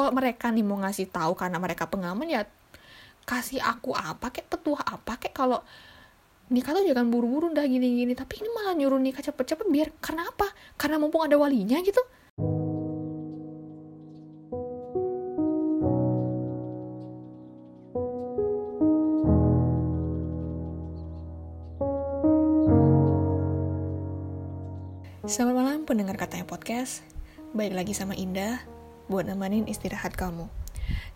kalau mereka nih mau ngasih tahu karena mereka pengaman ya kasih aku apa kayak petua apa kayak kalau nikah tuh jangan buru-buru dah gini-gini. Tapi ini malah nyuruh nikah cepet-cepet biar karena apa? Karena mumpung ada walinya gitu. Selamat malam pendengar katanya podcast. Baik lagi sama Indah Buat nemenin istirahat kamu.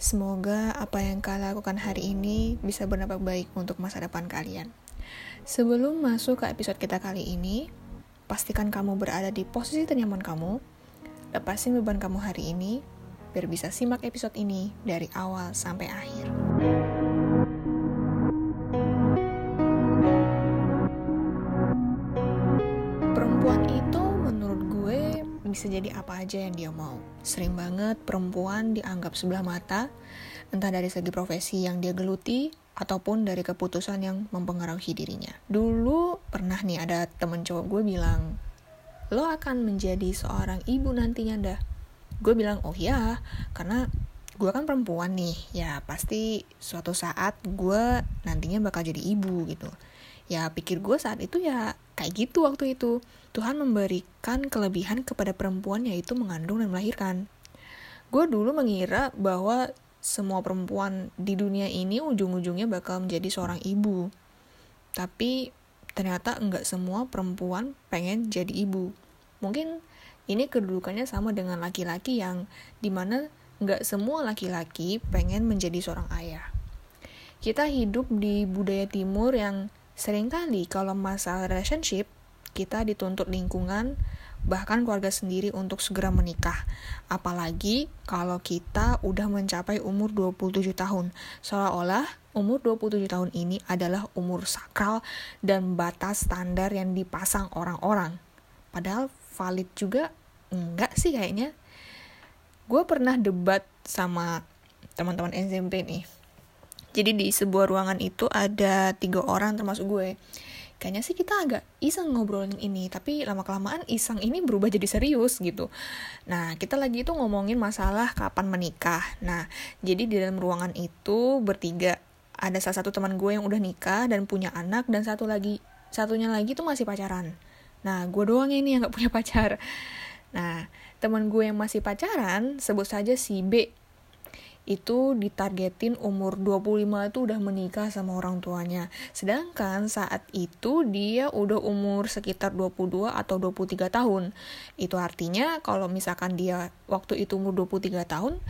Semoga apa yang kalian lakukan hari ini Bisa berdampak baik untuk masa depan kalian. Sebelum masuk ke episode kita kali ini Pastikan kamu berada di posisi ternyaman kamu. Lepasin beban kamu hari ini Biar bisa simak episode ini Dari awal sampai akhir bisa jadi apa aja yang dia mau. Sering banget perempuan dianggap sebelah mata, entah dari segi profesi yang dia geluti, ataupun dari keputusan yang mempengaruhi dirinya. Dulu pernah nih ada temen cowok gue bilang, lo akan menjadi seorang ibu nantinya dah. Gue bilang, oh ya, karena gue kan perempuan nih, ya pasti suatu saat gue nantinya bakal jadi ibu gitu ya pikir gue saat itu ya kayak gitu waktu itu. Tuhan memberikan kelebihan kepada perempuan yaitu mengandung dan melahirkan. Gue dulu mengira bahwa semua perempuan di dunia ini ujung-ujungnya bakal menjadi seorang ibu. Tapi ternyata enggak semua perempuan pengen jadi ibu. Mungkin ini kedudukannya sama dengan laki-laki yang di mana enggak semua laki-laki pengen menjadi seorang ayah. Kita hidup di budaya timur yang Seringkali kalau masalah relationship, kita dituntut lingkungan, bahkan keluarga sendiri untuk segera menikah. Apalagi kalau kita udah mencapai umur 27 tahun. Seolah-olah umur 27 tahun ini adalah umur sakral dan batas standar yang dipasang orang-orang. Padahal valid juga enggak sih kayaknya. Gue pernah debat sama teman-teman SMP nih jadi di sebuah ruangan itu ada tiga orang termasuk gue. Kayaknya sih kita agak iseng ngobrolin ini, tapi lama-kelamaan iseng ini berubah jadi serius gitu. Nah, kita lagi itu ngomongin masalah kapan menikah. Nah, jadi di dalam ruangan itu bertiga. Ada salah satu teman gue yang udah nikah dan punya anak, dan satu lagi, satunya lagi tuh masih pacaran. Nah, gue doang ini yang gak punya pacar. Nah, teman gue yang masih pacaran, sebut saja si B itu ditargetin umur 25 itu udah menikah sama orang tuanya. Sedangkan saat itu dia udah umur sekitar 22 atau 23 tahun. Itu artinya kalau misalkan dia waktu itu umur 23 tahun,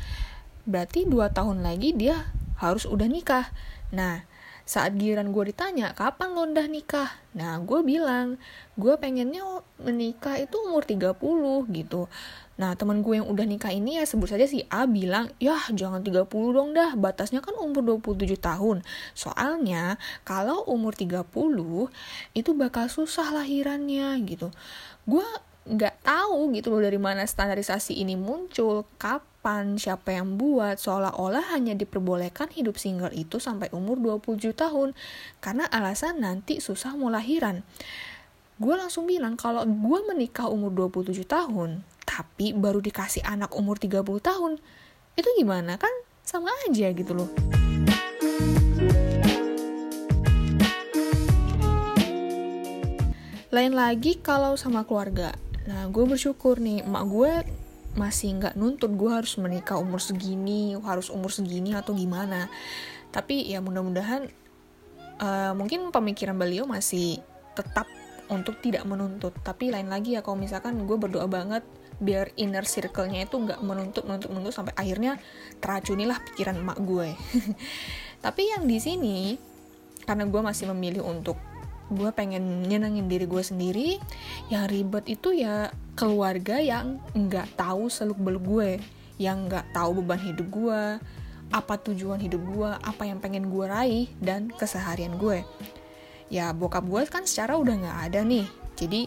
berarti 2 tahun lagi dia harus udah nikah. Nah, saat giliran gue ditanya, kapan lo udah nikah? Nah, gue bilang, gue pengennya menikah itu umur 30 gitu. Nah, teman gue yang udah nikah ini ya sebut saja si A bilang, ya jangan 30 dong dah, batasnya kan umur 27 tahun. Soalnya, kalau umur 30, itu bakal susah lahirannya gitu. Gue nggak tahu gitu loh dari mana standarisasi ini muncul, kapan, siapa yang buat, seolah-olah hanya diperbolehkan hidup single itu sampai umur 27 tahun, karena alasan nanti susah mau lahiran. Gue langsung bilang kalau gue menikah umur 27 tahun, tapi baru dikasih anak umur 30 tahun, itu gimana kan sama aja gitu loh. Lain lagi kalau sama keluarga, Nah, gue bersyukur nih, emak gue masih nggak nuntut gue harus menikah umur segini, harus umur segini atau gimana. Tapi ya mudah-mudahan uh, mungkin pemikiran beliau masih tetap untuk tidak menuntut. Tapi lain lagi ya kalau misalkan gue berdoa banget biar inner circle-nya itu nggak menuntut, menuntut, menuntut sampai akhirnya teracunilah pikiran emak gue. Tapi yang di sini karena gue masih memilih untuk gue pengen nyenengin diri gue sendiri yang ribet itu ya keluarga yang nggak tahu seluk beluk gue yang nggak tahu beban hidup gue apa tujuan hidup gue apa yang pengen gue raih dan keseharian gue ya bokap gue kan secara udah nggak ada nih jadi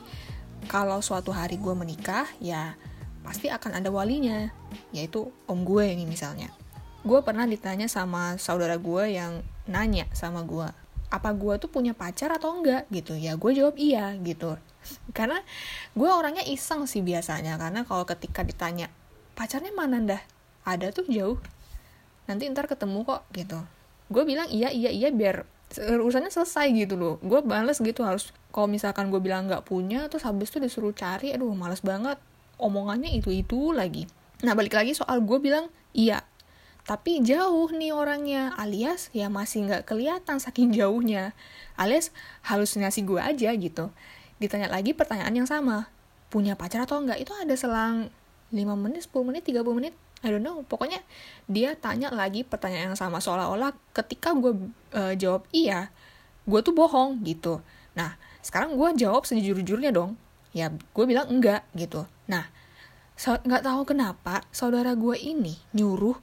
kalau suatu hari gue menikah ya pasti akan ada walinya yaitu om gue nih misalnya. Gue pernah ditanya sama saudara gue yang nanya sama gue apa gue tuh punya pacar atau enggak? Gitu. Ya gue jawab iya gitu. Karena gue orangnya iseng sih biasanya karena kalau ketika ditanya pacarnya mana dah ada tuh jauh. Nanti ntar ketemu kok gitu. Gue bilang iya iya iya biar urusannya selesai gitu loh. Gue bales gitu harus kalau misalkan gue bilang nggak punya terus habis itu disuruh cari aduh males banget. Omongannya itu itu lagi. Nah balik lagi soal gue bilang iya tapi jauh nih orangnya alias ya masih nggak kelihatan saking jauhnya alias halusinasi gue aja gitu. Ditanya lagi pertanyaan yang sama punya pacar atau enggak itu ada selang 5 menit 10 menit 30 menit I don't know. Pokoknya dia tanya lagi pertanyaan yang sama seolah-olah ketika gue uh, jawab iya gue tuh bohong gitu. Nah sekarang gue jawab sejujur-jujurnya dong. Ya gue bilang enggak gitu. Nah nggak tahu kenapa saudara gue ini nyuruh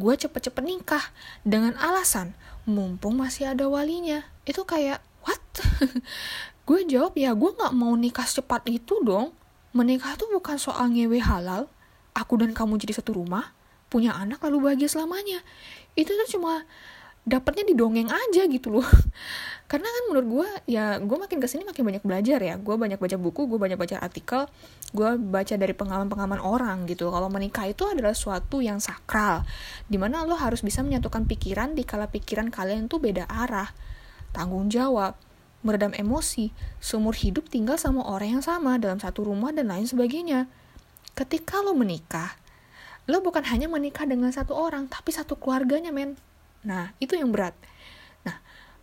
gue cepet-cepet nikah dengan alasan mumpung masih ada walinya. Itu kayak what? Gue jawab ya gue nggak mau nikah secepat itu dong menikah tuh bukan soal ngewe halal. Aku dan kamu jadi satu rumah punya anak lalu bahagia selamanya. Itu tuh cuma dapatnya di dongeng aja gitu loh. Karena kan menurut gue ya gue makin ke sini makin banyak belajar ya. Gue banyak baca buku gue banyak baca artikel gue baca dari pengalaman-pengalaman orang gitu. Kalau menikah itu adalah suatu yang sakral di mana lo harus bisa menyatukan pikiran di kala pikiran kalian tuh beda arah tanggung jawab meredam emosi seumur hidup tinggal sama orang yang sama dalam satu rumah dan lain sebagainya ketika lo menikah lo bukan hanya menikah dengan satu orang tapi satu keluarganya men Nah, itu yang berat. Nah,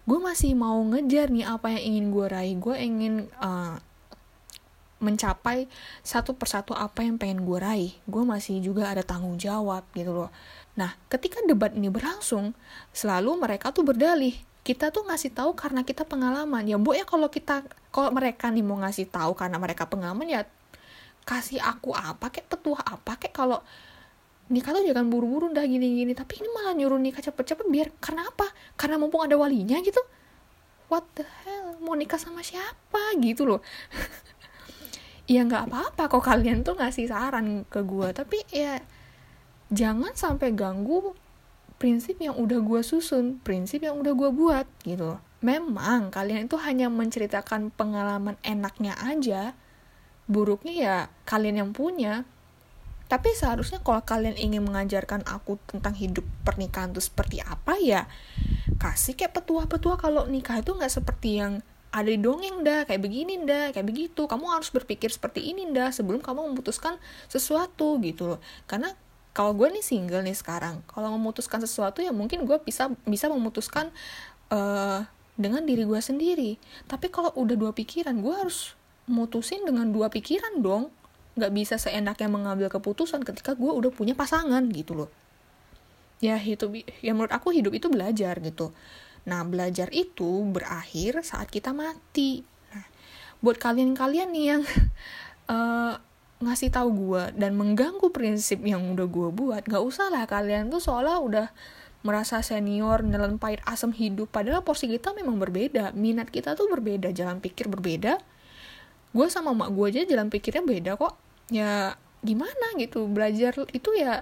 gue masih mau ngejar nih apa yang ingin gue raih. Gue ingin uh, mencapai satu persatu apa yang pengen gue raih. Gue masih juga ada tanggung jawab gitu loh. Nah, ketika debat ini berlangsung, selalu mereka tuh berdalih. Kita tuh ngasih tahu karena kita pengalaman. Ya, Bu ya kalau kita kalau mereka nih mau ngasih tahu karena mereka pengalaman ya kasih aku apa kayak petua apa kayak kalau nikah tuh jangan buru-buru dah gini-gini. Tapi ini malah nyuruh nikah cepet-cepet biar karena apa? Karena mumpung ada walinya gitu. What the hell? Mau nikah sama siapa? Gitu loh. Ya nggak apa-apa kok kalian tuh ngasih saran ke gue tapi ya jangan sampai ganggu prinsip yang udah gue susun prinsip yang udah gue buat gitu. Memang kalian itu hanya menceritakan pengalaman enaknya aja. Buruknya ya kalian yang punya. Tapi seharusnya kalau kalian ingin mengajarkan aku tentang hidup pernikahan itu seperti apa ya kasih kayak petua-petua kalau nikah itu nggak seperti yang ada di dongeng dah kayak begini dah kayak begitu. Kamu harus berpikir seperti ini dah sebelum kamu memutuskan sesuatu gitu loh. Karena kalau gue nih single nih sekarang kalau memutuskan sesuatu ya mungkin gue bisa bisa memutuskan uh, dengan diri gue sendiri. Tapi kalau udah dua pikiran gue harus mutusin dengan dua pikiran dong. Nggak bisa seenaknya mengambil keputusan ketika gue udah punya pasangan gitu loh. Ya itu ya menurut aku hidup itu belajar gitu. Nah belajar itu berakhir saat kita mati. Nah buat kalian-kalian nih yang uh, ngasih tahu gue dan mengganggu prinsip yang udah gue buat nggak usah lah. Kalian tuh seolah udah merasa senior nelan pahit asam hidup. Padahal porsi kita memang berbeda minat kita tuh berbeda jalan pikir berbeda. Gue sama mak gue aja jalan pikirnya beda kok. Ya gimana gitu? Belajar itu ya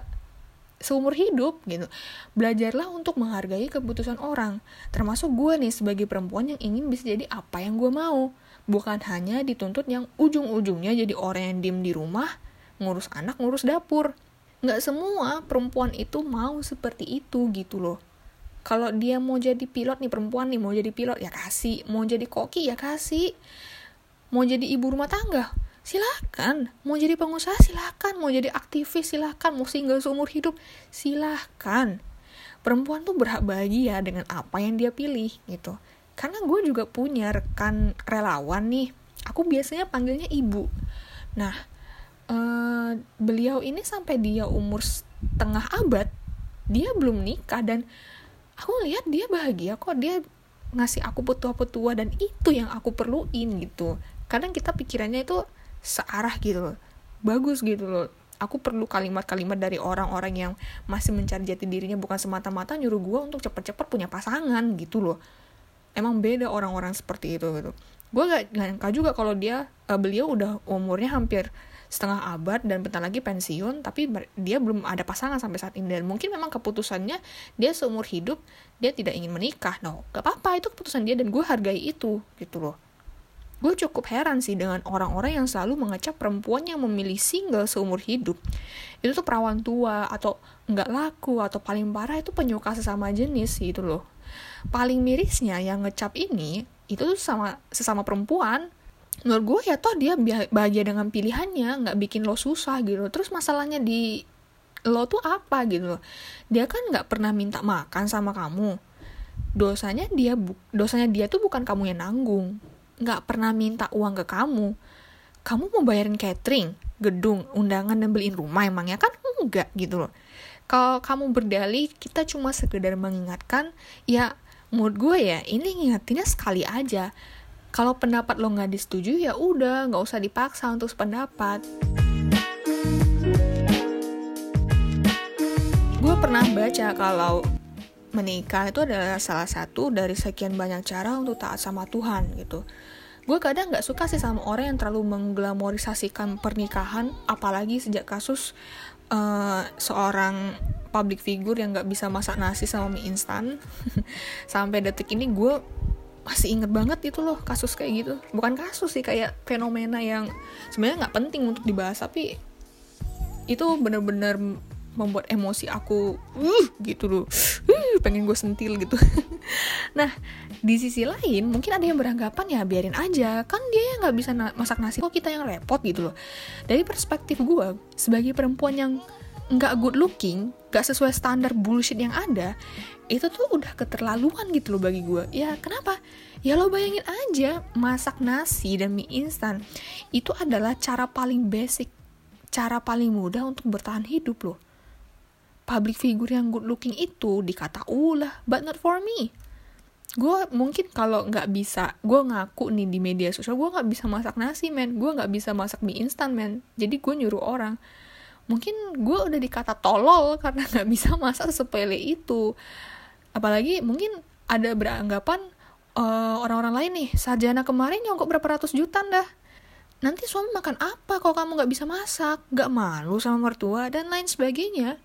seumur hidup gitu. Belajarlah untuk menghargai keputusan orang. Termasuk gue nih sebagai perempuan yang ingin bisa jadi apa yang gue mau bukan hanya dituntut yang ujung-ujungnya jadi orang yang diem di rumah ngurus anak ngurus dapur. Nggak semua perempuan itu mau seperti itu gitu loh. Kalau dia mau jadi pilot nih perempuan nih mau jadi pilot ya kasih. Mau jadi koki ya kasih. Mau jadi ibu rumah tangga silahkan mau jadi pengusaha silahkan mau jadi aktivis silahkan mau single seumur hidup silahkan perempuan tuh berhak bahagia dengan apa yang dia pilih gitu karena gue juga punya rekan relawan nih aku biasanya panggilnya ibu. Nah uh, beliau ini sampai dia umur setengah abad dia belum nikah dan aku lihat dia bahagia kok dia ngasih aku petua-petua dan itu yang aku perluin gitu. Kadang kita pikirannya itu searah gitu loh bagus gitu loh. Aku perlu kalimat-kalimat dari orang-orang yang masih mencari jati dirinya bukan semata-mata nyuruh gue untuk cepet-cepet punya pasangan gitu loh emang beda orang-orang seperti itu gitu. Gue gak nyangka juga kalau dia uh, beliau udah umurnya hampir setengah abad dan bentar lagi pensiun tapi dia belum ada pasangan sampai saat ini. Dan mungkin memang keputusannya dia seumur hidup dia tidak ingin menikah. No gak apa-apa itu keputusan dia dan gue hargai itu gitu loh. Gue cukup heran sih dengan orang-orang yang selalu mengecap perempuan yang memilih single seumur hidup. Itu tuh perawan tua atau nggak laku atau paling parah itu penyuka sesama jenis gitu loh. Paling mirisnya yang ngecap ini itu tuh sama sesama perempuan. Menurut gue ya toh dia bahagia dengan pilihannya nggak bikin lo susah gitu terus masalahnya di lo tuh apa gitu loh. Dia kan nggak pernah minta makan sama kamu. Dosanya dia dosanya dia tuh bukan kamu yang nanggung. Nggak pernah minta uang ke kamu. Kamu mau bayarin catering gedung undangan dan beliin rumah emangnya? Kan enggak gitu loh kalau kamu berdalih kita cuma sekedar mengingatkan ya menurut gue ya ini ngingetinnya sekali aja kalau pendapat lo nggak disetujui ya udah nggak usah dipaksa untuk sependapat gue pernah baca kalau menikah itu adalah salah satu dari sekian banyak cara untuk taat sama Tuhan gitu. Gue kadang nggak suka sih sama orang yang terlalu mengglamorisasikan pernikahan, apalagi sejak kasus uh, seorang public figure yang nggak bisa masak nasi sama mie instan. Sampai detik ini gue masih inget banget itu loh kasus kayak gitu. Bukan kasus sih kayak fenomena yang sebenarnya nggak penting untuk dibahas, tapi itu bener-bener membuat emosi aku uh gitu loh uh, pengen gue sentil gitu nah di sisi lain mungkin ada yang beranggapan ya biarin aja. Kan dia yang nggak bisa na masak nasi kok kita yang repot gitu loh. Dari perspektif gue sebagai perempuan yang nggak good looking gak sesuai standar bullshit yang ada itu tuh udah keterlaluan gitu loh bagi gue ya kenapa? Ya lo bayangin aja masak nasi dan mie instan itu adalah cara paling basic cara paling mudah untuk bertahan hidup loh. Public figure yang good looking itu dikata ulah but not for me gue mungkin kalau nggak bisa gue ngaku nih di media sosial gue nggak bisa masak nasi men. Gue nggak bisa masak mie instan men. Jadi gue nyuruh orang. Mungkin gue udah dikata tolol karena nggak bisa masak sepele itu. Apalagi mungkin ada beranggapan uh, orang-orang lain nih sarjana kemarin nyongkok berapa ratus juta dah. Nanti suami makan apa kalau kamu nggak bisa masak? Nggak malu sama mertua dan lain sebagainya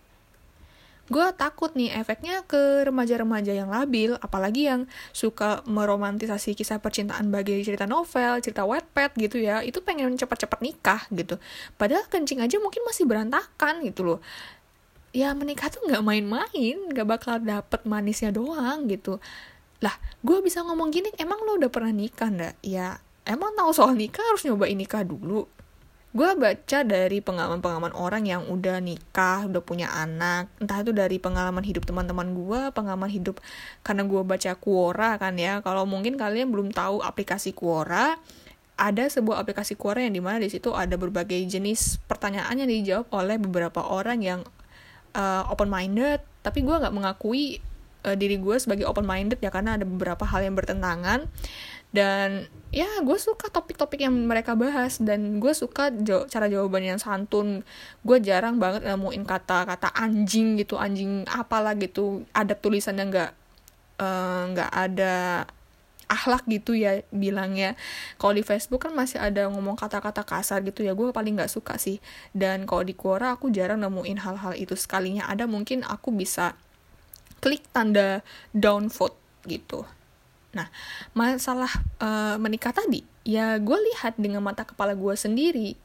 gue takut nih efeknya ke remaja-remaja yang labil, apalagi yang suka meromantisasi kisah percintaan bagi cerita novel, cerita wetpad gitu ya, itu pengen cepat-cepat nikah gitu. Padahal kencing aja mungkin masih berantakan gitu loh. Ya menikah tuh nggak main-main, nggak bakal dapet manisnya doang gitu. Lah, gue bisa ngomong gini, emang lo udah pernah nikah ndak? Ya, emang tahu soal nikah harus nyobain nikah dulu gue baca dari pengalaman-pengalaman orang yang udah nikah, udah punya anak, entah itu dari pengalaman hidup teman-teman gue, pengalaman hidup karena gue baca Quora kan ya. Kalau mungkin kalian belum tahu aplikasi Quora, ada sebuah aplikasi Quora yang di mana di situ ada berbagai jenis pertanyaan yang dijawab oleh beberapa orang yang uh, eh, open minded, tapi gue nggak mengakui uh, diri gue sebagai open minded ya karena ada beberapa hal yang bertentangan. Dan ya gue suka topik-topik yang mereka bahas. Dan gue suka jaw cara jawaban yang santun. Gue jarang banget nemuin kata-kata anjing gitu anjing apalah gitu. Ada tulisan yang nggak eh, nggak uh, ada akhlak gitu ya bilangnya. Kalau di Facebook kan masih ada ngomong kata-kata kasar gitu ya. Gue paling nggak suka sih. Dan kalau di Quora aku jarang nemuin hal-hal itu sekalinya. Ada mungkin aku bisa klik tanda down vote gitu Nah, masalah uh, menikah tadi, ya gue lihat dengan mata kepala gue sendiri.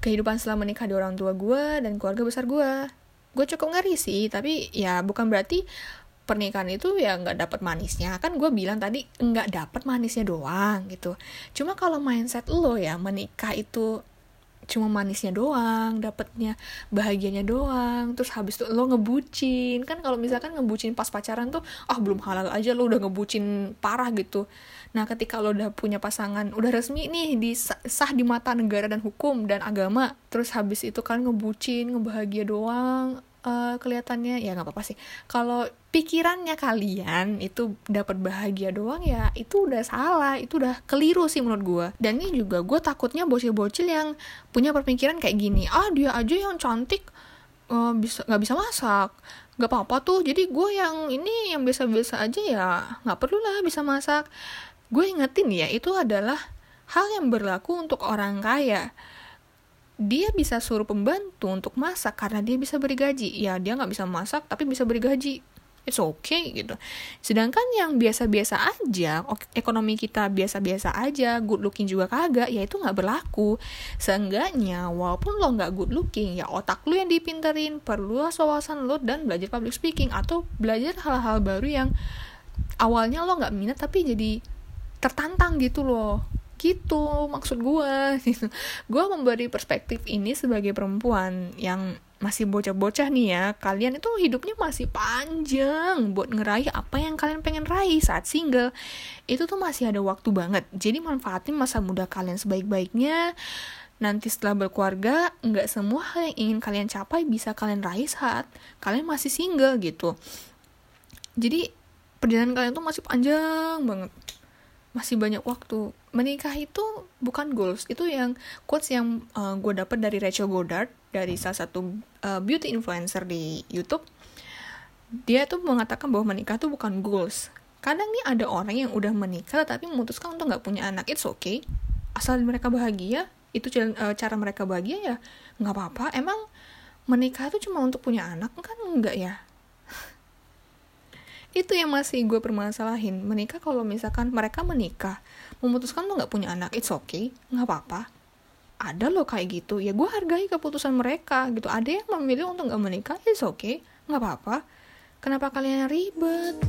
Kehidupan setelah menikah di orang tua gue dan keluarga besar gue. Gue cukup ngeri sih, tapi ya bukan berarti pernikahan itu ya nggak dapat manisnya kan gue bilang tadi nggak dapat manisnya doang gitu cuma kalau mindset lo ya menikah itu cuma manisnya doang, dapetnya bahagianya doang, terus habis itu lo ngebucin kan kalau misalkan ngebucin pas pacaran tuh oh, belum halal aja lo udah ngebucin parah gitu. Nah ketika lo udah punya pasangan udah resmi nih di sah di mata negara dan hukum dan agama, terus habis itu kan ngebucin ngebahagia doang, uh, kelihatannya ya nggak apa-apa sih kalau pikirannya kalian itu dapat bahagia doang ya itu udah salah itu udah keliru sih menurut gue dan ini juga gue takutnya bocil-bocil yang punya perpikiran kayak gini ah dia aja yang cantik uh, bisa nggak bisa masak nggak apa-apa tuh jadi gue yang ini yang biasa-biasa aja ya nggak perlu lah bisa masak gue ingetin ya itu adalah hal yang berlaku untuk orang kaya dia bisa suruh pembantu untuk masak karena dia bisa beri gaji. Ya, dia nggak bisa masak tapi bisa beri gaji. It's okay gitu. Sedangkan yang biasa-biasa aja ekonomi kita biasa-biasa aja good looking juga kagak ya itu nggak berlaku. Seenggaknya walaupun lo nggak good looking ya otak lo yang dipinterin perlu wawasan lo dan belajar public speaking atau belajar hal-hal baru yang awalnya lo nggak minat tapi jadi tertantang gitu loh gitu maksud gue gitu. gue memberi perspektif ini sebagai perempuan yang masih bocah-bocah nih ya kalian itu hidupnya masih panjang buat ngeraih apa yang kalian pengen raih saat single. Itu tuh masih ada waktu banget. Jadi manfaatin masa muda kalian sebaik-baiknya. Nanti setelah berkeluarga nggak semua hal yang ingin kalian capai bisa kalian raih saat kalian masih single gitu. Jadi perjalanan kalian tuh masih panjang banget. Masih banyak waktu. Menikah itu bukan goals. Itu yang quotes yang uh, eh, gue dapat dari Rachel Goddard dari salah satu uh, beauty influencer di YouTube dia tuh mengatakan bahwa menikah tuh bukan goals. Kadang nih ada orang yang udah menikah tapi memutuskan untuk nggak punya anak. It's okay. Asal mereka bahagia itu uh, cara mereka bahagia ya nggak apa-apa. Emang menikah tuh cuma untuk punya anak kan? Enggak ya? Itu yang masih gue permasalahin. Menikah kalau misalkan mereka menikah memutuskan tuh nggak punya anak it's okay. Nggak apa-apa ada loh kayak gitu. Ya gue hargai keputusan mereka gitu. Ada yang memilih untuk nggak menikah it's okay. Nggak apa-apa. Kenapa kalian ribet?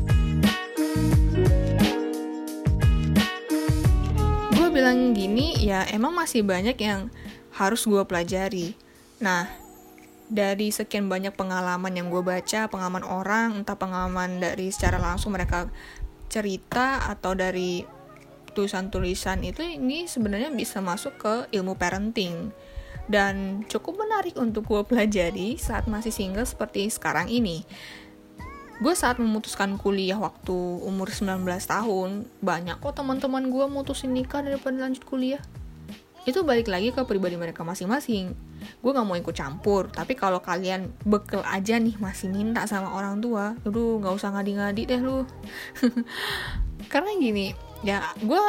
Gue bilang gini ya emang masih banyak yang harus gue pelajari. Nah dari sekian banyak pengalaman yang gue baca, pengalaman orang, entah pengalaman dari secara langsung mereka cerita atau dari tulisan-tulisan itu ini sebenarnya bisa masuk ke ilmu parenting. Dan cukup menarik untuk gue pelajari saat masih single seperti sekarang ini. Gue saat memutuskan kuliah waktu umur 19 tahun, banyak kok teman-teman gue mutusin nikah daripada lanjut kuliah. Itu balik lagi ke pribadi mereka masing-masing. Gue gak mau ikut campur tapi kalau kalian bekel aja nih masih minta sama orang tua aduh gak usah ngadi-ngadi deh lu. Karena gini ya gue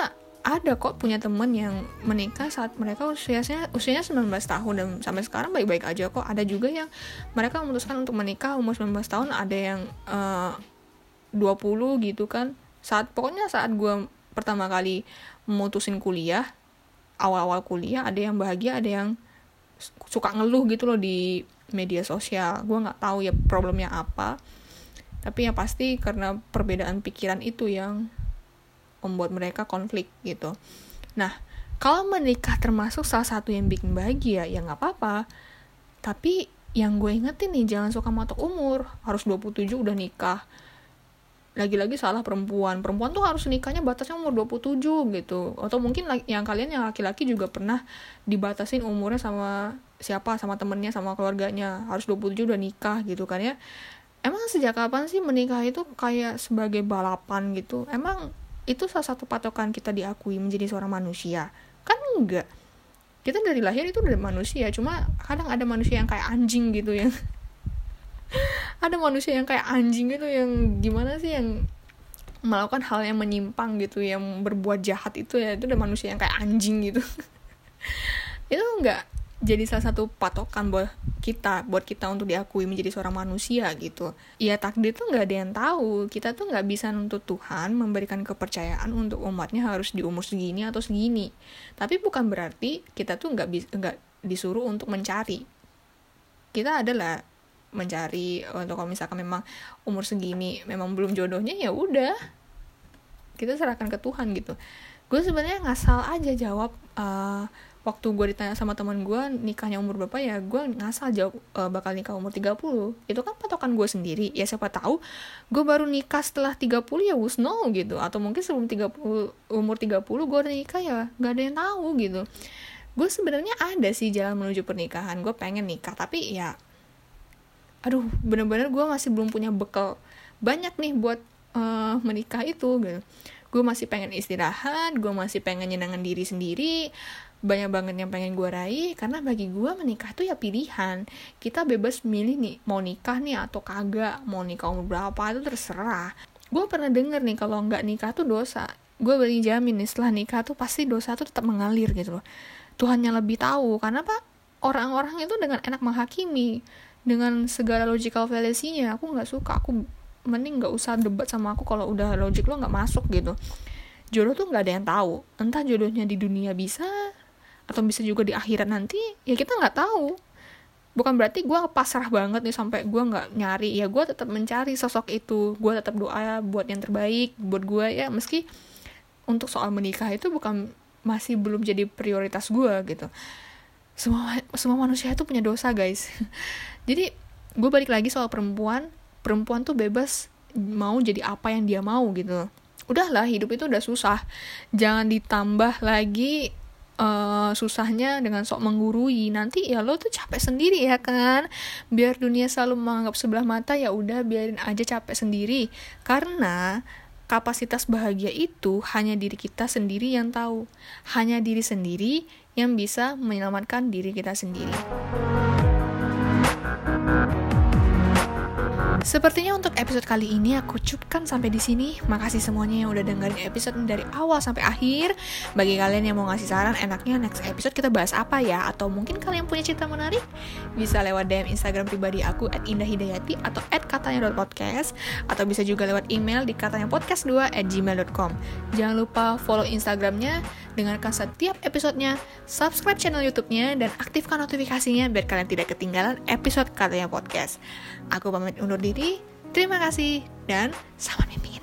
ada kok punya temen yang menikah saat mereka usianya usianya 19 tahun dan sampai sekarang baik-baik aja kok. Ada juga yang mereka memutuskan untuk menikah umur 19 tahun ada yang eh, uh, 20 gitu kan. Saat pokoknya saat gue pertama kali memutusin kuliah awal-awal kuliah ada yang bahagia ada yang suka ngeluh gitu loh di media sosial. Gue nggak tahu ya problemnya apa. Tapi yang pasti karena perbedaan pikiran itu yang membuat mereka konflik gitu. Nah kalau menikah termasuk salah satu yang bikin bahagia ya nggak apa-apa. Tapi yang gue ingetin nih jangan suka matok umur. Harus 27 udah nikah. Lagi-lagi salah perempuan. Perempuan tuh harus nikahnya batasnya umur 27 gitu. Atau mungkin yang kalian yang laki-laki juga pernah dibatasin umurnya sama siapa? Sama temennya sama keluarganya. Harus 27 udah nikah gitu kan ya. Emang sejak kapan sih menikah itu kayak sebagai balapan gitu? Emang itu salah satu patokan kita diakui menjadi seorang manusia. Kan enggak. Kita dari lahir itu dari manusia cuma kadang ada manusia yang kayak anjing gitu yang ada manusia yang kayak anjing gitu yang gimana sih yang melakukan hal yang menyimpang gitu yang berbuat jahat itu ya itu ada manusia yang kayak anjing gitu. Itu enggak jadi salah satu patokan buat kita buat kita untuk diakui menjadi seorang manusia gitu. Ya takdir tuh nggak ada yang tahu. Kita tuh nggak bisa nuntut Tuhan memberikan kepercayaan untuk umatnya harus di umur segini atau segini. Tapi bukan berarti kita tuh nggak bisa nggak disuruh untuk mencari. Kita adalah mencari untuk kalau misalkan memang umur segini memang belum jodohnya ya udah. Kita serahkan ke Tuhan gitu. Gue sebenarnya ngasal aja jawab uh, waktu gue ditanya sama teman gue nikahnya umur berapa ya gue ngasal jawab uh, bakal nikah umur 30 itu kan patokan gue sendiri. Ya siapa tahu gue baru nikah setelah 30 ya who's know gitu. Atau mungkin sebelum 30 umur 30 gue udah nikah ya gak ada yang tahu gitu. Gue sebenarnya ada sih jalan menuju pernikahan. Gue pengen nikah tapi ya aduh bener-bener gue masih belum punya bekal banyak nih buat uh, menikah itu gitu. Gue masih pengen istirahat gue masih pengen nyenangin diri sendiri banyak banget yang pengen gue raih karena bagi gue menikah tuh ya pilihan. Kita bebas milih nih mau nikah nih atau kagak mau nikah umur berapa itu terserah. Gue pernah denger nih kalau nggak nikah tuh dosa. Gue beri jamin nih setelah nikah tuh pasti dosa tuh tetap mengalir gitu loh. Tuhan yang lebih tahu karena apa? Orang-orang itu dengan enak menghakimi. Dengan segala logical fallacy-nya aku nggak suka. Aku mending nggak usah debat sama aku kalau udah logik lo nggak masuk gitu. Jodoh tuh nggak ada yang tahu. Entah jodohnya di dunia bisa atau bisa juga di akhirat nanti ya kita nggak tahu. Bukan berarti gue pasrah banget nih sampai gue nggak nyari. Ya gue tetap mencari sosok itu. Gue tetap doa buat yang terbaik buat gue ya. Meski untuk soal menikah itu bukan masih belum jadi prioritas gue gitu. Semua semua manusia itu punya dosa guys. Jadi gue balik lagi soal perempuan. Perempuan tuh bebas mau jadi apa yang dia mau gitu. Udahlah hidup itu udah susah. Jangan ditambah lagi uh, susahnya dengan sok menggurui. Nanti ya lo tuh capek sendiri ya kan? Biar dunia selalu menganggap sebelah mata ya udah biarin aja capek sendiri. Karena kapasitas bahagia itu hanya diri kita sendiri yang tahu. Hanya diri sendiri yang bisa menyelamatkan diri kita sendiri. Sepertinya untuk episode kali ini aku cukupkan sampai di sini. Makasih semuanya yang udah dengerin episode dari awal sampai akhir. Bagi kalian yang mau ngasih saran, enaknya next episode kita bahas apa ya? Atau mungkin kalian punya cerita menarik? Bisa lewat DM Instagram pribadi aku at indahhidayati atau at katanya.podcast atau bisa juga lewat email di katanya podcast2 at gmail.com. Jangan lupa follow Instagramnya, dengarkan setiap episodenya, subscribe channel YouTube-nya, dan aktifkan notifikasinya biar kalian tidak ketinggalan episode katanya podcast. Aku pamit undur diri, terima kasih, dan selamat mimpi.